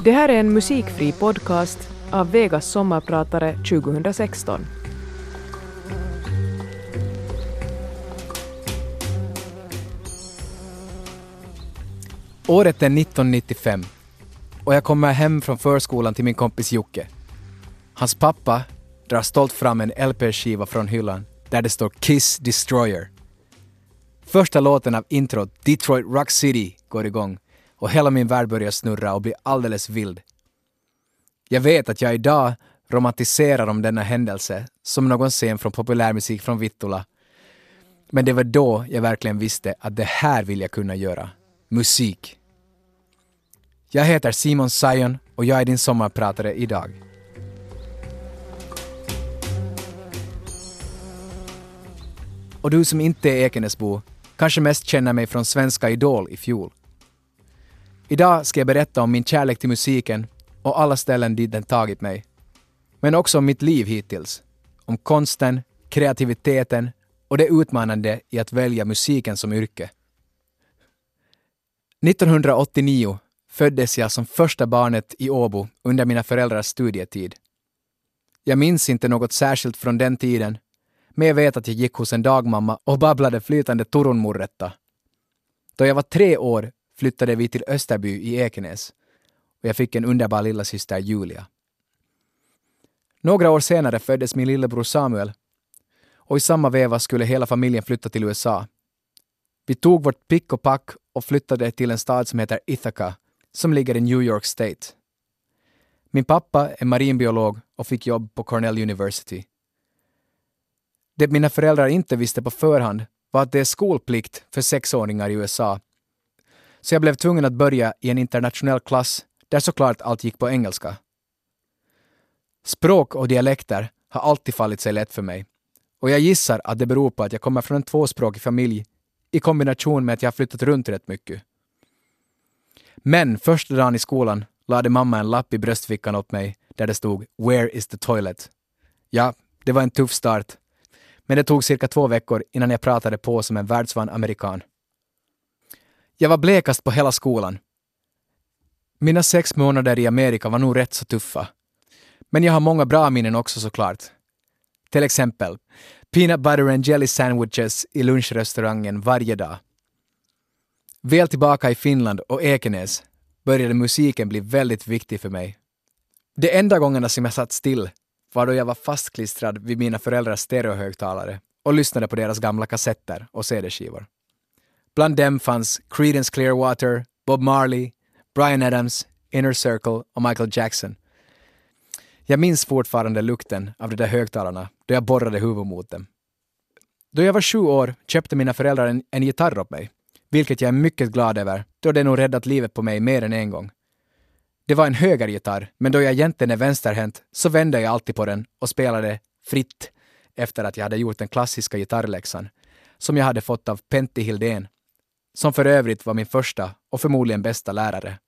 Det här är en musikfri podcast av Vegas sommarpratare 2016. Året är 1995 och jag kommer hem från förskolan till min kompis Jocke. Hans pappa drar stolt fram en LP-skiva från hyllan där det står Kiss Destroyer. Första låten av introt, Detroit Rock City, går igång och hela min värld börjar snurra och bli alldeles vild. Jag vet att jag idag romantiserar om denna händelse som någon scen från populärmusik från Vittula. Men det var då jag verkligen visste att det här vill jag kunna göra. Musik. Jag heter Simon Sion och jag är din sommarpratare idag. Och du som inte är Ekenäsbo kanske mest känner mig från Svenska Idol i fjol. Idag ska jag berätta om min kärlek till musiken och alla ställen dit den tagit mig. Men också om mitt liv hittills. Om konsten, kreativiteten och det utmanande i att välja musiken som yrke. 1989 föddes jag som första barnet i Åbo under mina föräldrars studietid. Jag minns inte något särskilt från den tiden, men jag vet att jag gick hos en dagmamma och babblade flytande turunmurretta. Då jag var tre år flyttade vi till Österby i Ekenäs och jag fick en underbar lilla syster Julia. Några år senare föddes min lillebror Samuel och i samma veva skulle hela familjen flytta till USA. Vi tog vårt pick och pack och flyttade till en stad som heter Ithaca som ligger i New York State. Min pappa är marinbiolog och fick jobb på Cornell University. Det mina föräldrar inte visste på förhand var att det är skolplikt för sexåringar i USA. Så jag blev tvungen att börja i en internationell klass där såklart allt gick på engelska. Språk och dialekter har alltid fallit sig lätt för mig. Och jag gissar att det beror på att jag kommer från en tvåspråkig familj i kombination med att jag har flyttat runt rätt mycket. Men första dagen i skolan lade mamma en lapp i bröstfickan åt mig där det stod “Where is the toilet?” Ja, det var en tuff start. Men det tog cirka två veckor innan jag pratade på som en världsvan amerikan. Jag var blekast på hela skolan. Mina sex månader i Amerika var nog rätt så tuffa. Men jag har många bra minnen också såklart. Till exempel peanut butter and jelly sandwiches i lunchrestaurangen varje dag. Väl tillbaka i Finland och Ekenäs började musiken bli väldigt viktig för mig. De enda gångerna som jag satt still var då jag var fastklistrad vid mina föräldrars stereohögtalare och lyssnade på deras gamla kassetter och CD-skivor. Bland dem fanns Creedence Clearwater, Bob Marley, Brian Adams, Inner Circle och Michael Jackson. Jag minns fortfarande lukten av de där högtalarna då jag borrade huvudet mot dem. Då jag var sju år köpte mina föräldrar en, en gitarr åt mig vilket jag är mycket glad över, då det nog räddat livet på mig mer än en gång. Det var en högergitarr, men då jag egentligen är vänsterhänt så vände jag alltid på den och spelade fritt efter att jag hade gjort den klassiska gitarrläxan, som jag hade fått av Pentti Hildén, som för övrigt var min första och förmodligen bästa lärare.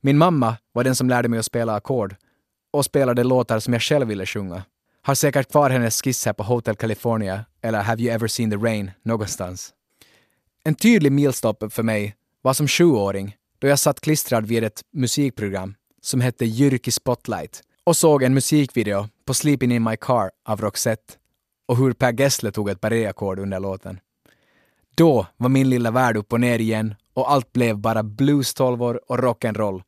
Min mamma var den som lärde mig att spela ackord och spelade låtar som jag själv ville sjunga. Har säkert kvar hennes skisser på Hotel California eller Have you ever seen the rain någonstans. En tydlig milstolpe för mig var som sjuåring då jag satt klistrad vid ett musikprogram som hette Jyrki Spotlight och såg en musikvideo på Sleeping in my car av Roxette och hur Per Gessle tog ett barréackord under låten. Då var min lilla värld upp och ner igen och allt blev bara blues-tolvor och rock'n'roll.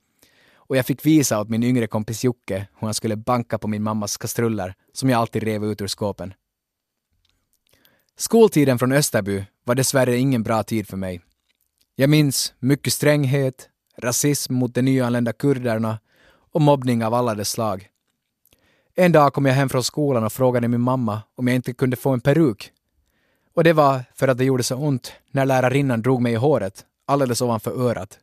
Och jag fick visa åt min yngre kompis Jocke hur han skulle banka på min mammas kastruller som jag alltid rev ut ur skåpen. Skoltiden från Österby var dessvärre ingen bra tid för mig. Jag minns mycket stränghet, rasism mot de nyanlända kurderna och mobbning av alla dess slag. En dag kom jag hem från skolan och frågade min mamma om jag inte kunde få en peruk. Och det var för att det gjorde så ont när lärarinnan drog mig i håret alldeles ovanför örat.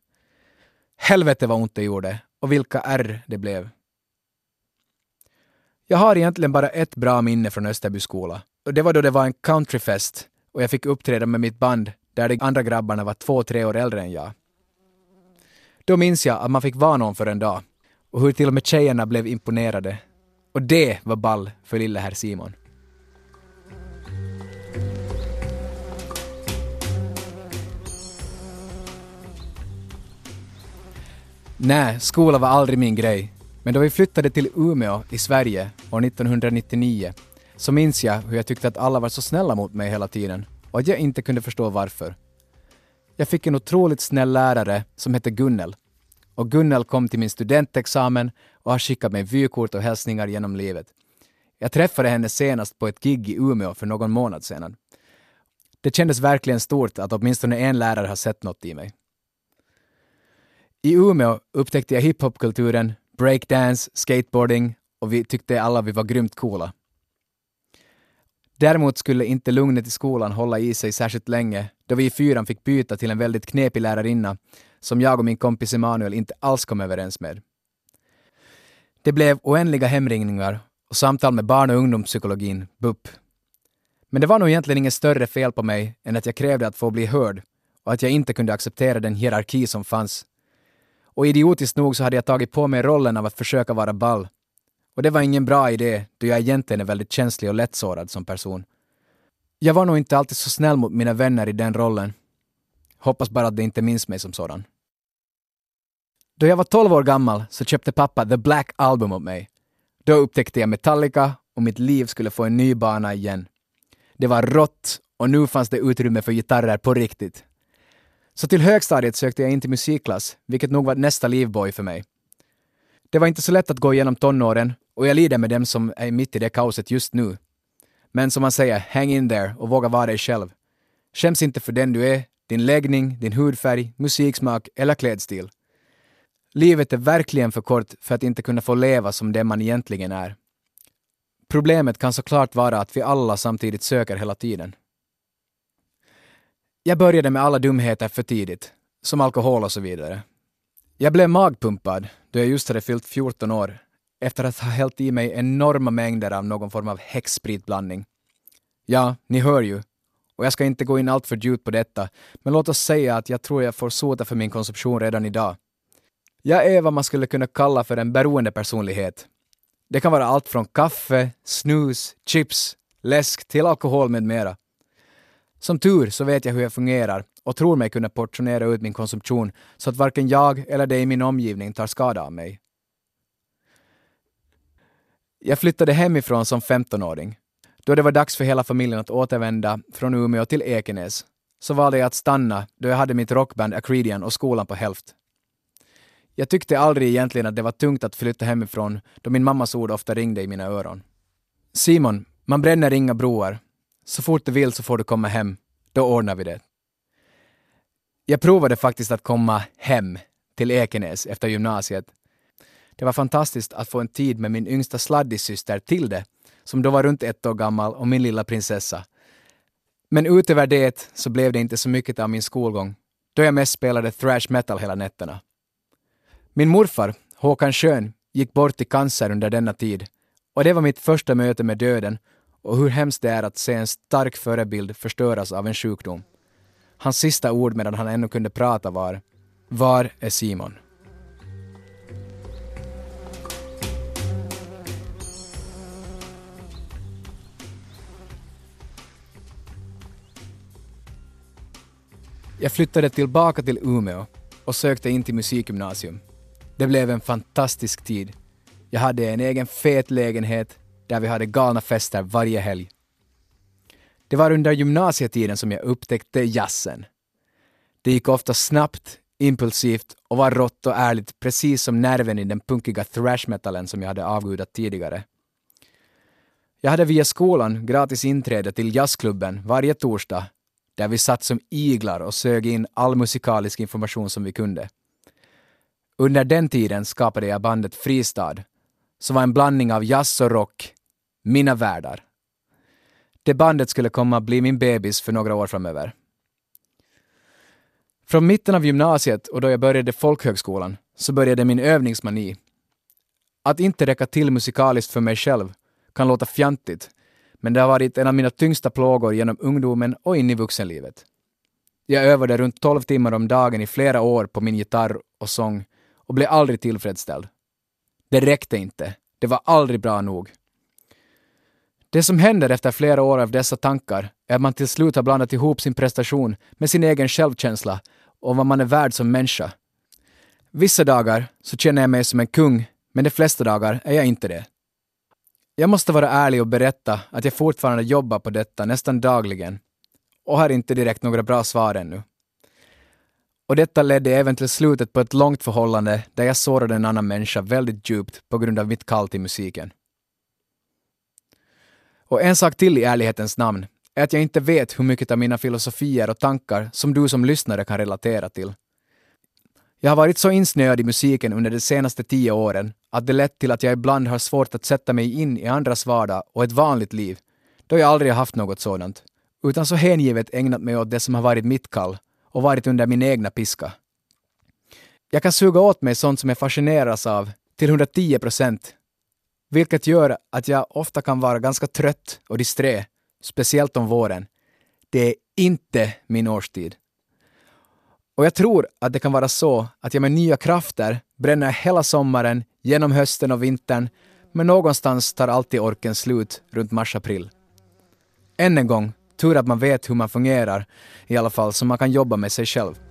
Helvete vad ont det gjorde och vilka ärr det blev. Jag har egentligen bara ett bra minne från Österby skola och det var då det var en countryfest och jag fick uppträda med mitt band där de andra grabbarna var två, tre år äldre än jag. Då minns jag att man fick vara någon för en dag och hur till och med tjejerna blev imponerade. Och det var ball för lille herr Simon. Nej, skola var aldrig min grej. Men då vi flyttade till Umeå i Sverige år 1999 så minns jag hur jag tyckte att alla var så snälla mot mig hela tiden och att jag inte kunde förstå varför. Jag fick en otroligt snäll lärare som hette Gunnel. Och Gunnel kom till min studentexamen och har skickat mig vykort och hälsningar genom livet. Jag träffade henne senast på ett gig i Umeå för någon månad sedan. Det kändes verkligen stort att åtminstone en lärare har sett något i mig. I Umeå upptäckte jag hiphopkulturen, breakdance, skateboarding och vi tyckte alla vi var grymt coola. Däremot skulle inte lugnet i skolan hålla i sig särskilt länge då vi i fyran fick byta till en väldigt knepig lärarinna som jag och min kompis Emanuel inte alls kom överens med. Det blev oändliga hemringningar och samtal med barn och ungdomspsykologin, BUP. Men det var nog egentligen inget större fel på mig än att jag krävde att få bli hörd och att jag inte kunde acceptera den hierarki som fanns. Och idiotiskt nog så hade jag tagit på mig rollen av att försöka vara ball. Och det var ingen bra idé, då jag egentligen är väldigt känslig och lättsårad som person. Jag var nog inte alltid så snäll mot mina vänner i den rollen. Hoppas bara att de inte minns mig som sådan. Då jag var 12 år gammal så köpte pappa The Black Album åt mig. Då upptäckte jag Metallica och mitt liv skulle få en ny bana igen. Det var rått och nu fanns det utrymme för gitarrer på riktigt. Så till högstadiet sökte jag in till musikklass, vilket nog var nästa livboj för mig. Det var inte så lätt att gå igenom tonåren och jag lider med dem som är mitt i det kaoset just nu. Men som man säger, hang in there och våga vara dig själv. Skäms inte för den du är, din läggning, din hudfärg, musiksmak eller klädstil. Livet är verkligen för kort för att inte kunna få leva som det man egentligen är. Problemet kan såklart vara att vi alla samtidigt söker hela tiden. Jag började med alla dumheter för tidigt, som alkohol och så vidare. Jag blev magpumpad då jag just hade fyllt 14 år efter att ha hällt i mig enorma mängder av någon form av häxspritblandning. Ja, ni hör ju. Och jag ska inte gå in allt för djupt på detta, men låt oss säga att jag tror jag får sota för min konsumtion redan idag. Jag är vad man skulle kunna kalla för en beroende personlighet. Det kan vara allt från kaffe, snus, chips, läsk till alkohol med mera. Som tur så vet jag hur jag fungerar och tror mig kunna portionera ut min konsumtion så att varken jag eller de i min omgivning tar skada av mig. Jag flyttade hemifrån som 15-åring. Då det var dags för hela familjen att återvända från Umeå till Ekenäs så valde jag att stanna då jag hade mitt rockband Acredian och skolan på hälft. Jag tyckte aldrig egentligen att det var tungt att flytta hemifrån då min mammas ord ofta ringde i mina öron. Simon, man bränner inga broar. Så fort du vill så får du komma hem. Då ordnar vi det. Jag provade faktiskt att komma hem till Ekenäs efter gymnasiet. Det var fantastiskt att få en tid med min yngsta sladdissyster Tilde, som då var runt ett år gammal, och min lilla prinsessa. Men utöver det så blev det inte så mycket av min skolgång, då jag mest spelade thrash metal hela nätterna. Min morfar, Håkan Schön, gick bort i cancer under denna tid och det var mitt första möte med döden och hur hemskt det är att se en stark förebild förstöras av en sjukdom. Hans sista ord medan han ännu kunde prata var Var är Simon? Jag flyttade tillbaka till Umeå och sökte in till musikgymnasium. Det blev en fantastisk tid. Jag hade en egen fet lägenhet där vi hade galna fester varje helg. Det var under gymnasietiden som jag upptäckte jazzen. Det gick ofta snabbt, impulsivt och var rått och ärligt precis som nerven i den punkiga thrash-metalen som jag hade avgudat tidigare. Jag hade via skolan gratis inträde till jazzklubben varje torsdag där vi satt som iglar och sög in all musikalisk information som vi kunde. Under den tiden skapade jag bandet Fristad, som var en blandning av jazz och rock, mina världar. Det bandet skulle komma att bli min bebis för några år framöver. Från mitten av gymnasiet och då jag började folkhögskolan så började min övningsmani. Att inte räcka till musikaliskt för mig själv kan låta fjantigt, men det har varit en av mina tyngsta plågor genom ungdomen och in i vuxenlivet. Jag övade runt 12 timmar om dagen i flera år på min gitarr och sång och blev aldrig tillfredsställd. Det räckte inte. Det var aldrig bra nog. Det som händer efter flera år av dessa tankar är att man till slut har blandat ihop sin prestation med sin egen självkänsla och vad man är värd som människa. Vissa dagar så känner jag mig som en kung, men de flesta dagar är jag inte det. Jag måste vara ärlig och berätta att jag fortfarande jobbar på detta nästan dagligen och har inte direkt några bra svar ännu. Och detta ledde även till slutet på ett långt förhållande där jag sårade en annan människa väldigt djupt på grund av mitt kall till musiken. Och en sak till i ärlighetens namn är att jag inte vet hur mycket av mina filosofier och tankar som du som lyssnare kan relatera till. Jag har varit så insnöad i musiken under de senaste tio åren att det lett till att jag ibland har svårt att sätta mig in i andras vardag och ett vanligt liv, då jag aldrig har haft något sådant, utan så hängivet ägnat mig åt det som har varit mitt kall och varit under min egna piska. Jag kan suga åt mig sånt som jag fascineras av till 110 procent, vilket gör att jag ofta kan vara ganska trött och disträ, speciellt om våren. Det är inte min årstid. Och jag tror att det kan vara så att jag med nya krafter bränner hela sommaren, genom hösten och vintern, men någonstans tar alltid orken slut runt mars-april. Än en gång, tur att man vet hur man fungerar, i alla fall så man kan jobba med sig själv.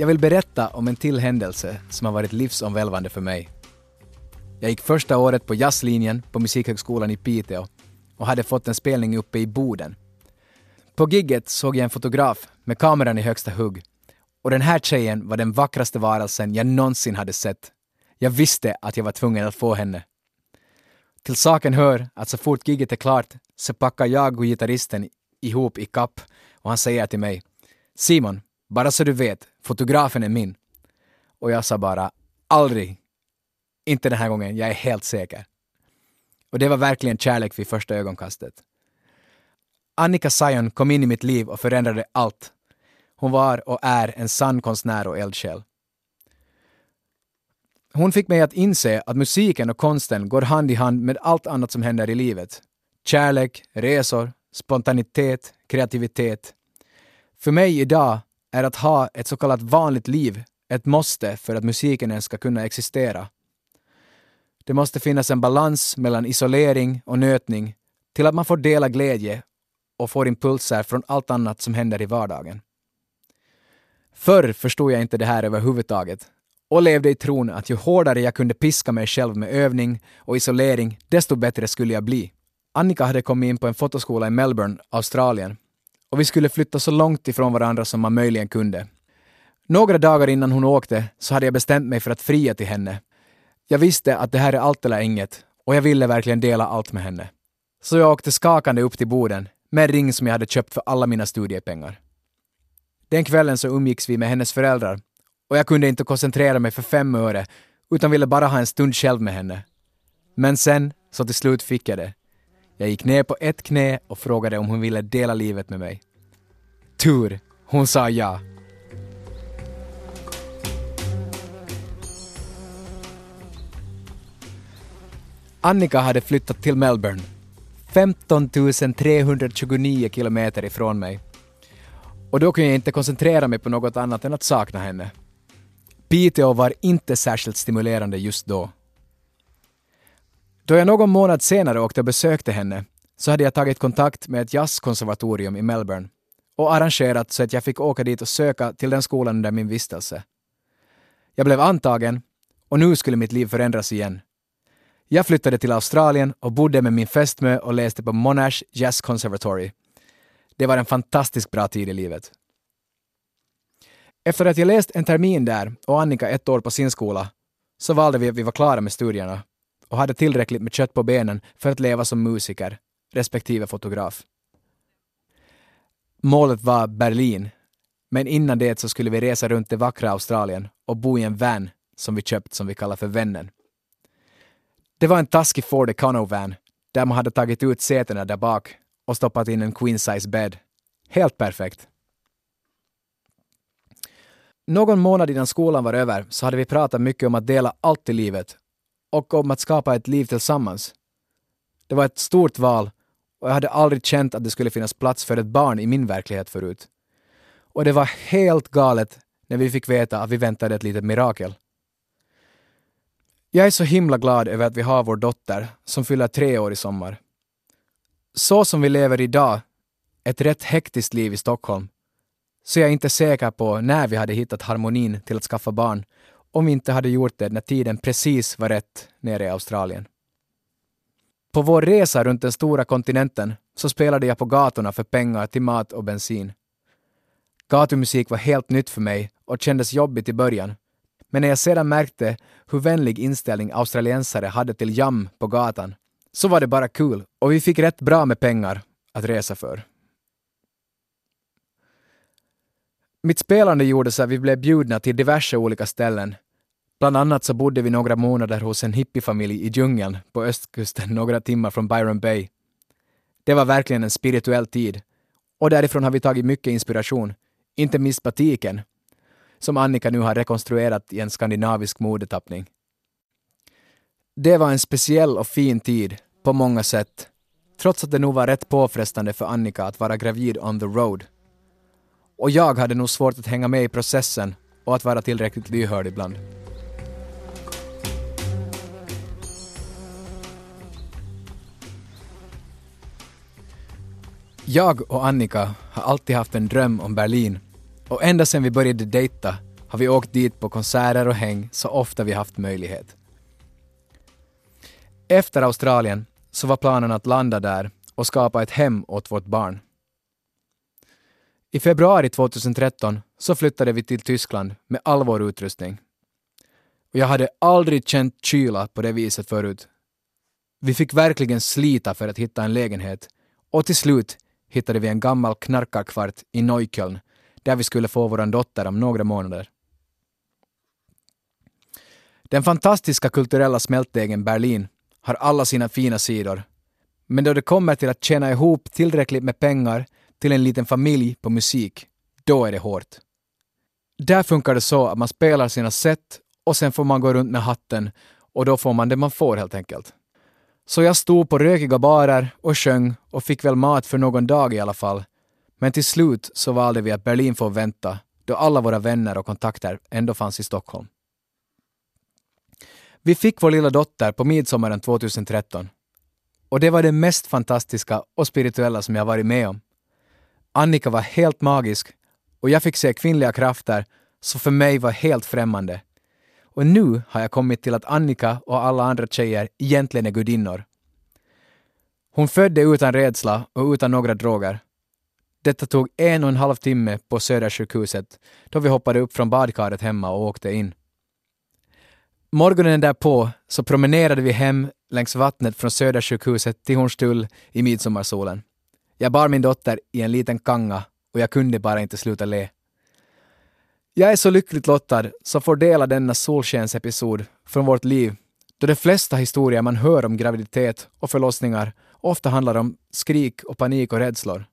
Jag vill berätta om en till händelse som har varit livsomvälvande för mig. Jag gick första året på jazzlinjen på Musikhögskolan i Piteå och hade fått en spelning uppe i Boden. På gigget såg jag en fotograf med kameran i högsta hugg och den här tjejen var den vackraste varelsen jag någonsin hade sett. Jag visste att jag var tvungen att få henne. Till saken hör att så fort gigget är klart så packar jag och gitarristen ihop i kapp och han säger till mig Simon, bara så du vet, fotografen är min. Och jag sa bara aldrig. Inte den här gången, jag är helt säker. Och det var verkligen kärlek vid första ögonkastet. Annika Sion kom in i mitt liv och förändrade allt. Hon var och är en sann konstnär och eldsjäl. Hon fick mig att inse att musiken och konsten går hand i hand med allt annat som händer i livet. Kärlek, resor, spontanitet, kreativitet. För mig idag är att ha ett så kallat vanligt liv ett måste för att musiken ens ska kunna existera. Det måste finnas en balans mellan isolering och nötning till att man får dela glädje och får impulser från allt annat som händer i vardagen. Förr förstod jag inte det här överhuvudtaget och levde i tron att ju hårdare jag kunde piska mig själv med övning och isolering, desto bättre skulle jag bli. Annika hade kommit in på en fotoskola i Melbourne, Australien och vi skulle flytta så långt ifrån varandra som man möjligen kunde. Några dagar innan hon åkte så hade jag bestämt mig för att fria till henne. Jag visste att det här är allt eller inget och jag ville verkligen dela allt med henne. Så jag åkte skakande upp till Boden med en ring som jag hade köpt för alla mina studiepengar. Den kvällen så umgicks vi med hennes föräldrar och jag kunde inte koncentrera mig för fem öre utan ville bara ha en stund själv med henne. Men sen, så till slut fick jag det. Jag gick ner på ett knä och frågade om hon ville dela livet med mig. Tur, hon sa ja. Annika hade flyttat till Melbourne, 15 329 kilometer ifrån mig. Och då kunde jag inte koncentrera mig på något annat än att sakna henne. Piteå var inte särskilt stimulerande just då. Då jag någon månad senare åkte och besökte henne så hade jag tagit kontakt med ett jazzkonservatorium i Melbourne och arrangerat så att jag fick åka dit och söka till den skolan under min vistelse. Jag blev antagen och nu skulle mitt liv förändras igen. Jag flyttade till Australien och bodde med min fästmö och läste på Monash Jazz Conservatory. Det var en fantastiskt bra tid i livet. Efter att jag läst en termin där och Annika ett år på sin skola så valde vi att vi var klara med studierna och hade tillräckligt med kött på benen för att leva som musiker, respektive fotograf. Målet var Berlin, men innan det så skulle vi resa runt det vackra Australien och bo i en van som vi köpt som vi kallar för Vännen. Det var en taskig Ford Econo-van där man hade tagit ut sätena där bak och stoppat in en queen size bed. Helt perfekt. Någon månad innan skolan var över så hade vi pratat mycket om att dela allt i livet och om att skapa ett liv tillsammans. Det var ett stort val och jag hade aldrig känt att det skulle finnas plats för ett barn i min verklighet förut. Och det var helt galet när vi fick veta att vi väntade ett litet mirakel. Jag är så himla glad över att vi har vår dotter som fyller tre år i sommar. så som vi lever idag, ett rätt hektiskt liv i Stockholm, så jag är inte säker på när vi hade hittat harmonin till att skaffa barn om vi inte hade gjort det när tiden precis var rätt nere i Australien. På vår resa runt den stora kontinenten så spelade jag på gatorna för pengar till mat och bensin. Gatumusik var helt nytt för mig och kändes jobbigt i början. Men när jag sedan märkte hur vänlig inställning australiensare hade till jam på gatan så var det bara kul och vi fick rätt bra med pengar att resa för. Mitt spelande gjorde så att vi blev bjudna till diverse olika ställen. Bland annat så bodde vi några månader hos en hippiefamilj i djungeln på östkusten några timmar från Byron Bay. Det var verkligen en spirituell tid och därifrån har vi tagit mycket inspiration, inte minst batiken, som Annika nu har rekonstruerat i en skandinavisk modetappning. Det var en speciell och fin tid på många sätt, trots att det nog var rätt påfrestande för Annika att vara gravid on the road. Och jag hade nog svårt att hänga med i processen och att vara tillräckligt lyhörd ibland. Jag och Annika har alltid haft en dröm om Berlin och ända sedan vi började dejta har vi åkt dit på konserter och häng så ofta vi haft möjlighet. Efter Australien så var planen att landa där och skapa ett hem åt vårt barn. I februari 2013 så flyttade vi till Tyskland med all vår utrustning. Och jag hade aldrig känt kyla på det viset förut. Vi fick verkligen slita för att hitta en lägenhet och till slut hittade vi en gammal knarkarkvart i Neukölln där vi skulle få vår dotter om några månader. Den fantastiska kulturella smältdegen Berlin har alla sina fina sidor. Men då det kommer till att tjäna ihop tillräckligt med pengar till en liten familj på musik, då är det hårt. Där funkar det så att man spelar sina set och sen får man gå runt med hatten och då får man det man får helt enkelt. Så jag stod på rökiga barer och sjöng och fick väl mat för någon dag i alla fall. Men till slut så valde vi att Berlin får vänta då alla våra vänner och kontakter ändå fanns i Stockholm. Vi fick vår lilla dotter på midsommaren 2013. Och det var det mest fantastiska och spirituella som jag varit med om. Annika var helt magisk och jag fick se kvinnliga krafter som för mig var helt främmande. Och nu har jag kommit till att Annika och alla andra tjejer egentligen är gudinnor. Hon födde utan rädsla och utan några droger. Detta tog en och en halv timme på Södersjukhuset då vi hoppade upp från badkaret hemma och åkte in. Morgonen därpå så promenerade vi hem längs vattnet från Södersjukhuset till Hornstull i midsommarsolen. Jag bar min dotter i en liten kanga och jag kunde bara inte sluta le. Jag är så lyckligt lottad som får dela denna solskensepisod från vårt liv då de flesta historier man hör om graviditet och förlossningar ofta handlar om skrik och panik och rädslor.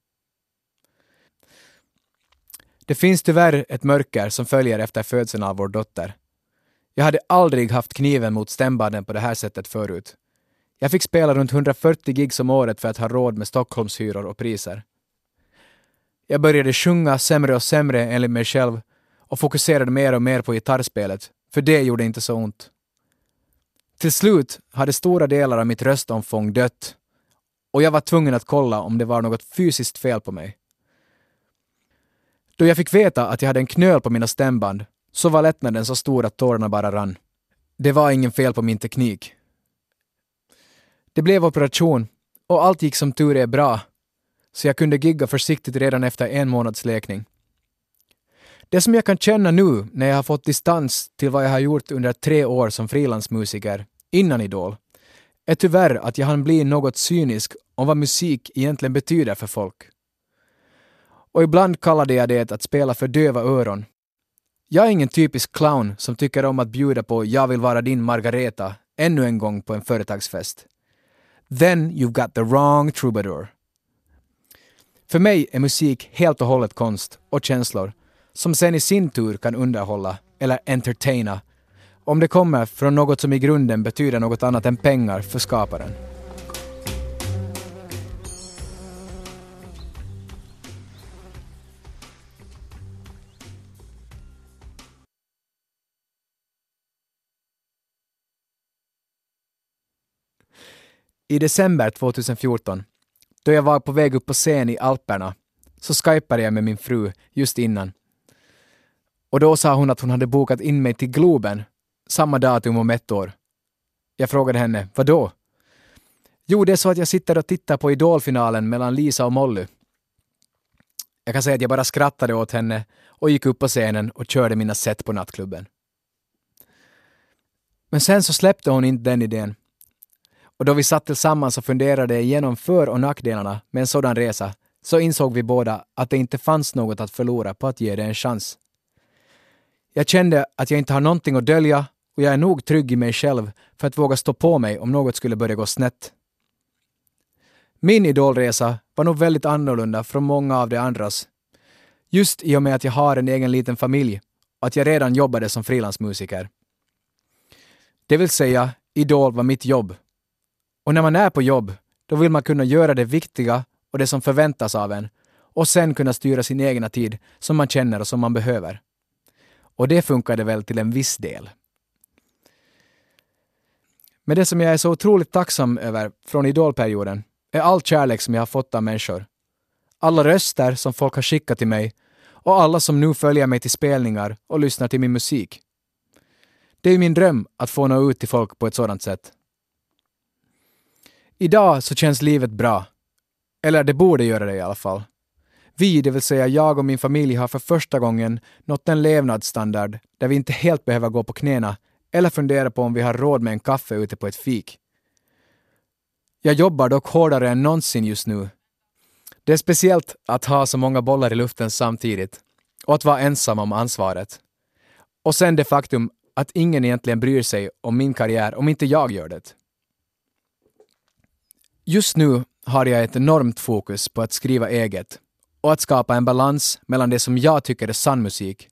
Det finns tyvärr ett mörker som följer efter födseln av vår dotter. Jag hade aldrig haft kniven mot stämbanden på det här sättet förut. Jag fick spela runt 140 gigs om året för att ha råd med Stockholmshyror och priser. Jag började sjunga sämre och sämre enligt mig själv och fokuserade mer och mer på gitarrspelet, för det gjorde inte så ont. Till slut hade stora delar av mitt röstomfång dött och jag var tvungen att kolla om det var något fysiskt fel på mig. Då jag fick veta att jag hade en knöl på mina stämband så var lättnaden så stor att tårarna bara rann. Det var ingen fel på min teknik. Det blev operation och allt gick som tur är bra, så jag kunde gigga försiktigt redan efter en månads läkning. Det som jag kan känna nu när jag har fått distans till vad jag har gjort under tre år som frilansmusiker, innan Idol, är tyvärr att jag hann bli något cynisk om vad musik egentligen betyder för folk. Och ibland kallade jag det att spela för döva öron jag är ingen typisk clown som tycker om att bjuda på “Jag vill vara din Margareta” ännu en gång på en företagsfest. Then you've got the wrong troubadour. För mig är musik helt och hållet konst och känslor som sen i sin tur kan underhålla eller entertaina om det kommer från något som i grunden betyder något annat än pengar för skaparen. I december 2014, då jag var på väg upp på scen i Alperna så skypade jag med min fru just innan. Och då sa hon att hon hade bokat in mig till Globen samma datum om ett år. Jag frågade henne, vad då? Jo, det är så att jag sitter och tittar på Idolfinalen mellan Lisa och Molly. Jag kan säga att jag bara skrattade åt henne och gick upp på scenen och körde mina set på nattklubben. Men sen så släppte hon inte den idén. Och då vi satt tillsammans och funderade igenom för och nackdelarna med en sådan resa så insåg vi båda att det inte fanns något att förlora på att ge det en chans. Jag kände att jag inte har någonting att dölja och jag är nog trygg i mig själv för att våga stå på mig om något skulle börja gå snett. Min idolresa var nog väldigt annorlunda från många av de andras. Just i och med att jag har en egen liten familj och att jag redan jobbade som frilansmusiker. Det vill säga, Idol var mitt jobb. Och när man är på jobb, då vill man kunna göra det viktiga och det som förväntas av en och sen kunna styra sin egna tid som man känner och som man behöver. Och det funkade väl till en viss del. Men det som jag är så otroligt tacksam över från idolperioden är all kärlek som jag har fått av människor. Alla röster som folk har skickat till mig och alla som nu följer mig till spelningar och lyssnar till min musik. Det är min dröm att få nå ut till folk på ett sådant sätt. Idag så känns livet bra. Eller det borde göra det i alla fall. Vi, det vill säga jag och min familj, har för första gången nått en levnadsstandard där vi inte helt behöver gå på knäna eller fundera på om vi har råd med en kaffe ute på ett fik. Jag jobbar dock hårdare än någonsin just nu. Det är speciellt att ha så många bollar i luften samtidigt och att vara ensam om ansvaret. Och sen det faktum att ingen egentligen bryr sig om min karriär om inte jag gör det. Just nu har jag ett enormt fokus på att skriva eget och att skapa en balans mellan det som jag tycker är sann musik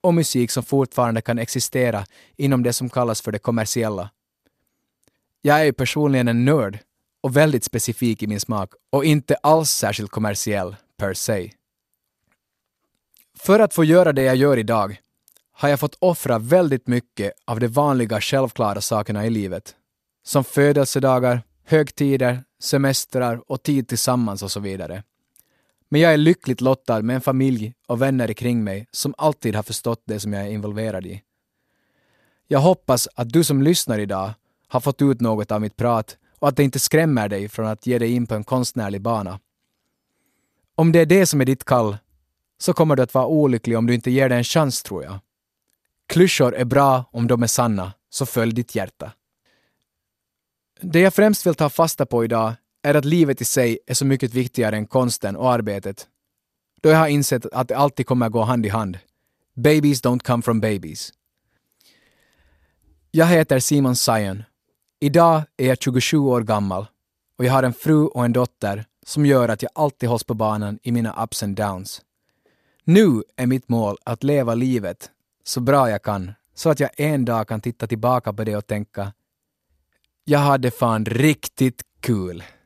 och musik som fortfarande kan existera inom det som kallas för det kommersiella. Jag är ju personligen en nörd och väldigt specifik i min smak och inte alls särskilt kommersiell per se. För att få göra det jag gör idag har jag fått offra väldigt mycket av de vanliga självklara sakerna i livet. Som födelsedagar, högtider, semestrar och tid tillsammans och så vidare. Men jag är lyckligt lottad med en familj och vänner kring mig som alltid har förstått det som jag är involverad i. Jag hoppas att du som lyssnar idag har fått ut något av mitt prat och att det inte skrämmer dig från att ge dig in på en konstnärlig bana. Om det är det som är ditt kall, så kommer du att vara olycklig om du inte ger det en chans, tror jag. Klyschor är bra om de är sanna, så följ ditt hjärta. Det jag främst vill ta fasta på idag är att livet i sig är så mycket viktigare än konsten och arbetet. Då jag har insett att det alltid kommer gå hand i hand. Babies don't come from babies. Jag heter Simon Sion. Idag är jag 27 år gammal och jag har en fru och en dotter som gör att jag alltid hålls på banan i mina ups and downs. Nu är mitt mål att leva livet så bra jag kan så att jag en dag kan titta tillbaka på det och tänka jag hade fan riktigt kul. Cool.